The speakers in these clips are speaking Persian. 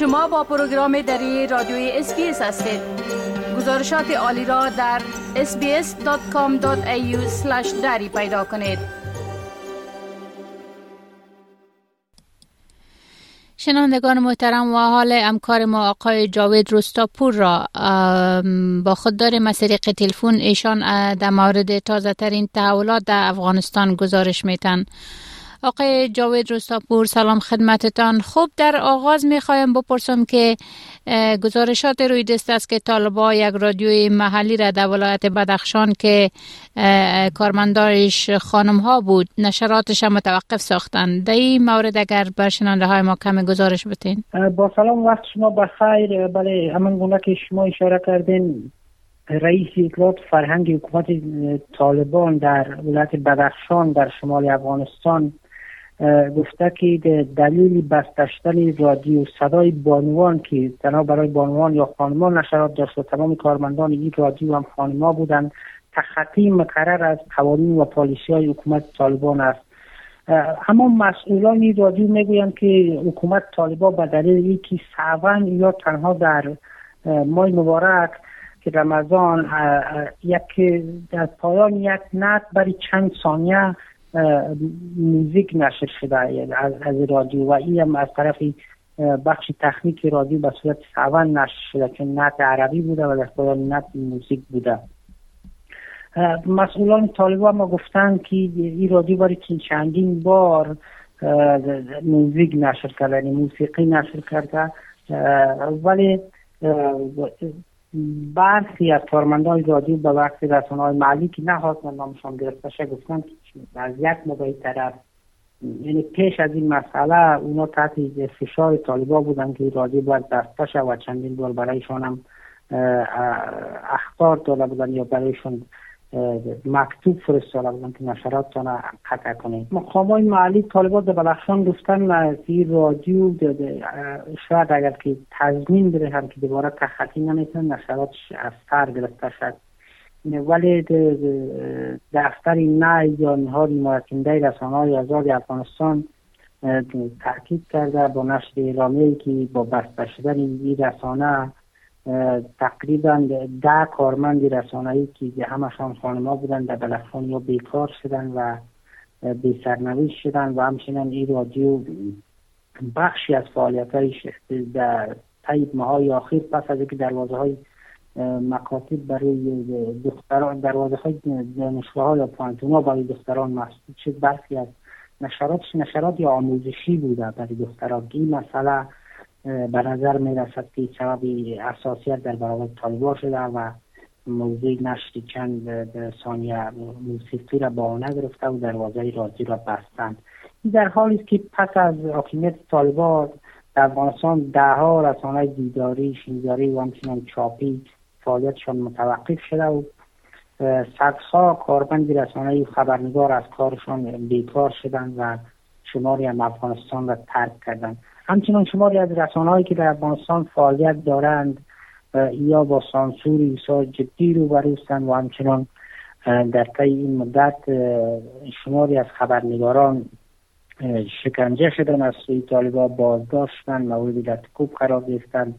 شما با پروگرام دری رادیوی SBS هستید. گزارشات عالی را در sbs.com.au دری پیدا کنید. شنوندگان محترم و حالا همکار ما آقای جاوید رستاپور را با خود داریم از طریق تلفن ایشان در مورد تازه ترین تحولات در افغانستان گزارش میتن آقای جاوید رستاپور سلام خدمتتان. خوب در آغاز می‌خوایم بپرسم که گزارشات روی دست است که طالبا یک رادیوی محلی را در ولایت بدخشان که کارمندارش خانم ها بود نشراتش متوقف ساختند. در این مورد اگر بر شنانده های ما کم گزارش بتین با سلام وقت شما بخیر. بله همان گونه که شما اشاره کردین رئیس اطلاعات فرهنگ حکومت طالبان در ولایت بدخشان در شمال افغانستان گفته که دلیل بستشتن رادیو صدای بانوان که تنها برای بانوان یا خانمان نشرات داشت و تمام کارمندان این رادیو هم خانما بودند تخطی مقرر از قوانین و پالیسی های حکومت طالبان است. اما مسئولان این رادیو می‌گویند که حکومت طالبان به دلیل اینکه سعون یا تنها در ماه مبارک که رمضان یک در پایان یک نعت برای چند ثانیه موزیک نشر شده یعنی از, از رادیو. و این هم از طرف بخش تخنیک رادیو به صورت سهواً نشر شده که نعت عربی بوده و در پایان نعت موزیک بوده. مسئولان طالبان ما گفتن که این رادیو برای چندین بار موزیک نشر کرده یعنی موسیقی نشر کرده. ولی برخی از کارمندان رادیو به وقت رسانه های محلی که نخواستن نامشان گرفته شه گفتن که از یک موقعی طرف یعنی پیش از این مسئله اونا تحت فشار طالبا بودن که رادیو باید بسته شه و چندین بار برایشان هم اخطار داده بودن یا برایشان مکتوب فرستاده بودن که نشراتتان قطع کنید مقام های محلی طالبات در بلخشان گفتن این رادیو شاید اگر که تضمین بده هم که دوباره تخطی نمیتون نشرات از سر گرفته شد. ولی دفتر نه یا نهاد رسانه های آزاد افغانستان تحقیق کرده با نشر اعلامیه که با بسته شدن این رسانه تقریبا ده کارمند رسانه‌ای که همشان خانما بودن در بلخان یا بیکار شدن و بی سرنوشت شدن و همچنین این رادیو بخشی از فعالیتایش در طیب ماهای آخر پس از اینکه دروازه های مکاتب برای دختران دروازه های دانشگاه ها یا پانتونا برای دختران محسوب شد. برخی از نشراتش نشرات یا آموزشی بوده برای دختران. این مسئله به نظر می رسد که سبب اساسیت در برابر طالبان شده و موضوع نشر چند ثانیه موسیقی را با نگرفته و دروازه رازی را بستند. در حالی است که پس از حاکمیت طالبان در افغانستان دهها رسانه دیداری شنیداری و همچنان چاپی فعالیتشان متوقف شده و صدها کاربند رسانه خبرنگار از کارشان بیکار شدند و شماری هم افغانستان را ترک کردند. همچنان شماری از رسانه‌هایی که در افغانستان فعالیت دارند یا با سانسور بسیار جدی رو بروستند و همچنان در طی این مدت شماری از خبرنگاران شکنجه شدن از سوی طالبا بازداشتن مورد لطکوب قرار گرفتن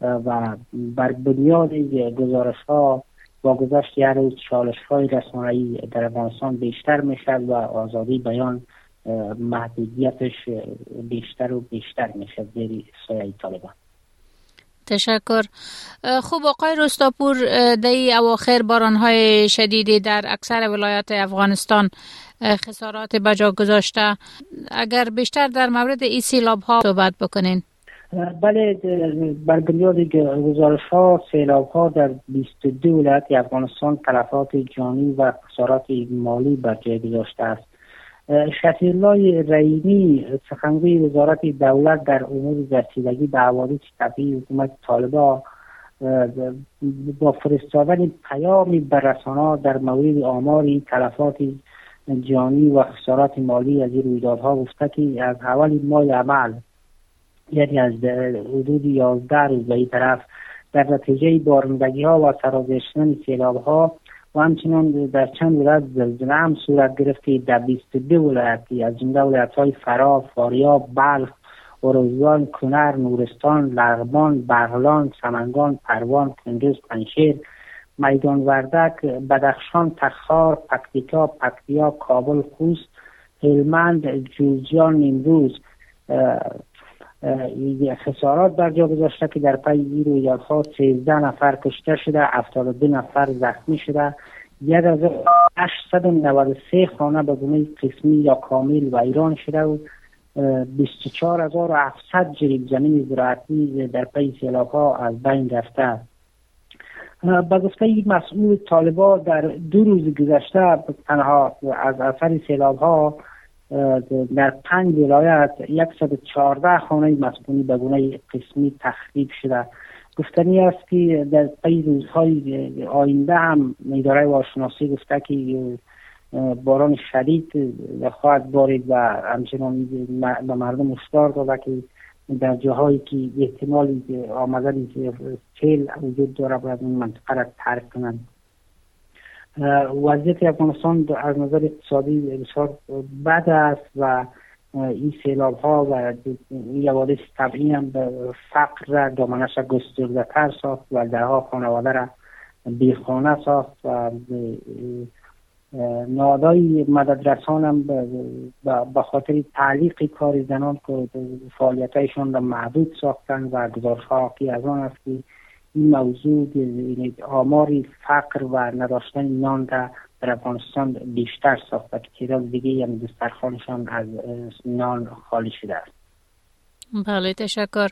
و بر بنیاد گزارش ها با گذشت یک روز چالش های رسانه‌ای در افغانستان بیشتر می‌شد و آزادی بیان محدودیتش بیشتر و بیشتر میشه زیر سایه طالبان. تشکر. خوب آقای رستاپور دی اواخر های شدیدی در اکثر ولایات افغانستان خسارات بجا گذاشته. اگر بیشتر در مورد ای سیلاب ها صحبت بکنین. بله بر بنیاد گزارش ها سیلاب ها در 22 ولایت افغانستان تلفات جانی و خسارات مالی بر جای گذاشته است. شفیالله رئیمی سخنگوی وزارت دولت در امور رسیدگی به حوادث طبیعی حکومت طالبا با فرستادن پیامی به رسانه در مورد آمار تلفات جانی و خسارات مالی از این رویدادها گفته که از اول ماه عمل یعنی از حدود یازده روز به این طرف در نتیجه بارندگی ها و سرازشتن سیلاب ها و همچنان در چند ولایت زلزله هم صورت گرفته در 22 ولایتی از جمله ولایت های فرا، فاریاب، بلخ، اروزگان کنر نورستان لغبان بغلان سمنگان پروان کندوز پنشیر میدان وردک بدخشان تخار پکتیکا پکتیا کابل خوست هلمند جوزجان نیمروز خسارات بر جا گذاشته که در پی این رویدادها 13 نفر کشته شده 72 نفر زخمی شده. 1893 خانه به گونه قسمی یا کامل و ایران شده و 24700 جریب زمین زراعتی در پی سیلاب ها از بین رفته. به گفته مسئول طالبا در دو روز گذشته تنها از اثر سیلاب ها در پنج ولایت 114 خانه مسکونی به گونه قسمی تخریب شده. گفتنی است که در پی روزهای آینده هم اداره واشناسی گفته که باران شدید خواهد بارید و همچنان به مردم هشدار داده که در جاهایی که احتمال آمدن سیل وجود داره باید این منطقه را ترک کنند. وضعیت افغانستان از نظر اقتصادی بسیار بد است و این سیلاب ها و این حوادث طبعی هم فقر را دامنش گسترده تر ساخت و درها خانواده را بیخانه ساخت و نادای مدد رسان هم به خاطر تعلیق کار زنان که فعالیت هایشان را محدود ساختن و گزارش ها از آن است که این موضوع یعنی آماری فقر و نداشتن نان را در افغانستان بیشتر ساخته که تعداد دیگه هم دسترخانشان از نان خالی شده است. بله تشکر.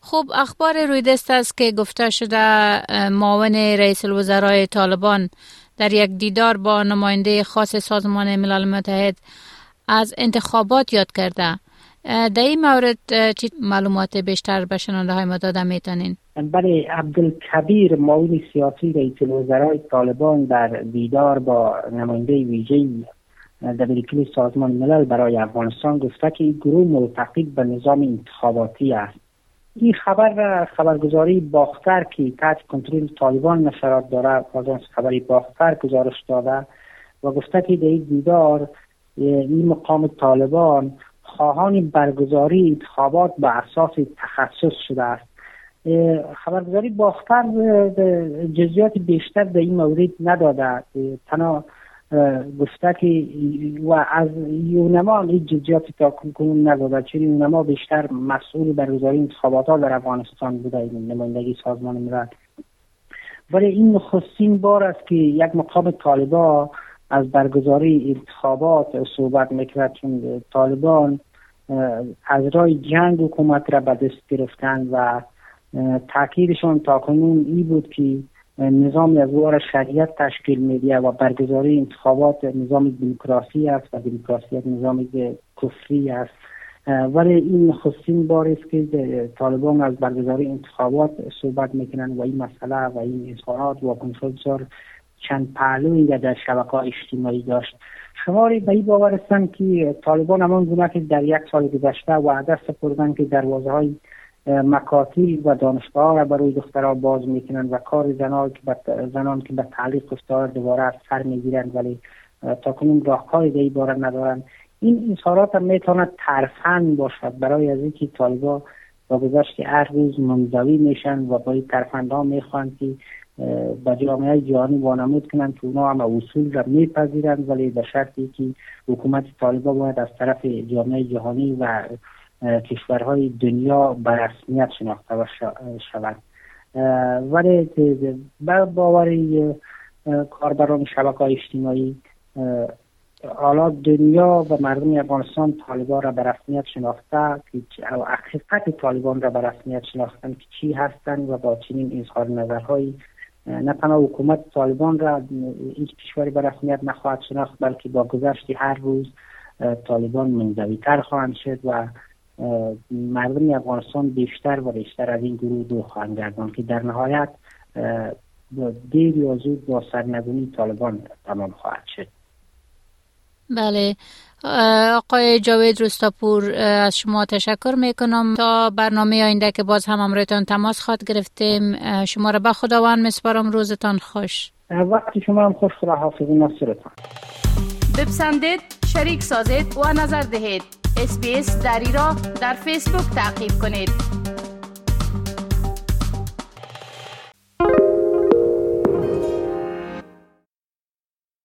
خوب اخبار روی دست است که گفته شده معاون رئیس الوزرای طالبان در یک دیدار با نماینده خاص سازمان ملل متحد از انتخابات یاد کرده. در این مورد چی معلومات بیشتر به شنونده های ما داده می‌تونین؟ بله عبدالکبیر معاون سیاسی رئیس الوزرای طالبان در دیدار با نماینده ویژه دبیرکلی سازمان ملل برای افغانستان گفته که این گروه معتقد به نظام انتخاباتی است این خبر خبرگزاری باختر که تحت کنترل طالبان نشرات داره آژانس خبری باختر گزارش داده و گفته که در این دیدار این مقام طالبان خواهان برگزاری انتخابات به اساس تخصص شده است. خبرگزاری باختر جزیات بیشتر در این مورد نداده. تنها گفته که و از یونما این جزیات تا کنون نداده چون یونما بیشتر مسئول برگزاری انتخابات ها در افغانستان بوده این نمایندگی سازمان ملل. ولی این نخستین بار است که یک مقام طالبا از برگزاری انتخابات صحبت می‌کرد چون طالبان از رای جنگ حکومت را به دست گرفتن و تاکیدشان تا کنون ای بود که نظام از وار شریعت تشکیل میده و برگزاری انتخابات نظام دموکراسی است و دموکراسی نظام کفری است. ولی این خصین بار است که طالبان از برگزاری انتخابات صحبت می‌کنن و این مسئله و این اظهارات و بسیار چند پهلوی در شبکه اجتماعی داشت. شماری به این باور هستند که طالبان همان گونه که در یک سال گذشته وعده سپردن که دروازه های مکاتب و دانشگاه را برای دخترها باز می‌کنند و کار زنان که به زنان که به تعلیق افتار دوباره از سر می‌گیرند ولی تا کنون راهکاری در باره ندارند. این اظهارات هم می‌تواند ترفند باشد برای از اینکه طالبا با گذشت هر روز منزوی میشن و با این ها می‌خوان که به جامعه جهانی وانمود کنند که اونا هم اصول را میپذیرند ولی به شرطی که حکومت طالبا باید از طرف جامعه جهانی و کشورهای دنیا به رسمیت شناخته شود ولی بر باوری کاربران شبکه اجتماعی حالا دنیا و مردم افغانستان طالبان را به رسمیت شناخته که حقیقت طالبان را به رسمیت شناختن که چی هستند و با چنین اظهار نظرهایی نه تنها حکومت طالبان را هیچ کشوری به رسمیت نخواهد شناخت بلکه با گذشت هر روز طالبان منزوی تر خواهند شد و مردم افغانستان بیشتر و بیشتر از این گروه دو خواهند گردان که در نهایت دیر یا زود با سرنگونی طالبان تمام خواهد شد. بله. آقای جاوید رستاپور از شما تشکر می‌کنم. تا برنامه آینده که باز هم امرویتان تماس خواد گرفتیم شما را به خداوند مسپارم روزتان خوش. وقتی شما هم خوش خدا حافظ ناصرتان بپسندید شریک سازید و نظر دهید. اسپیس دری را در فیسبوک تعقیب کنید.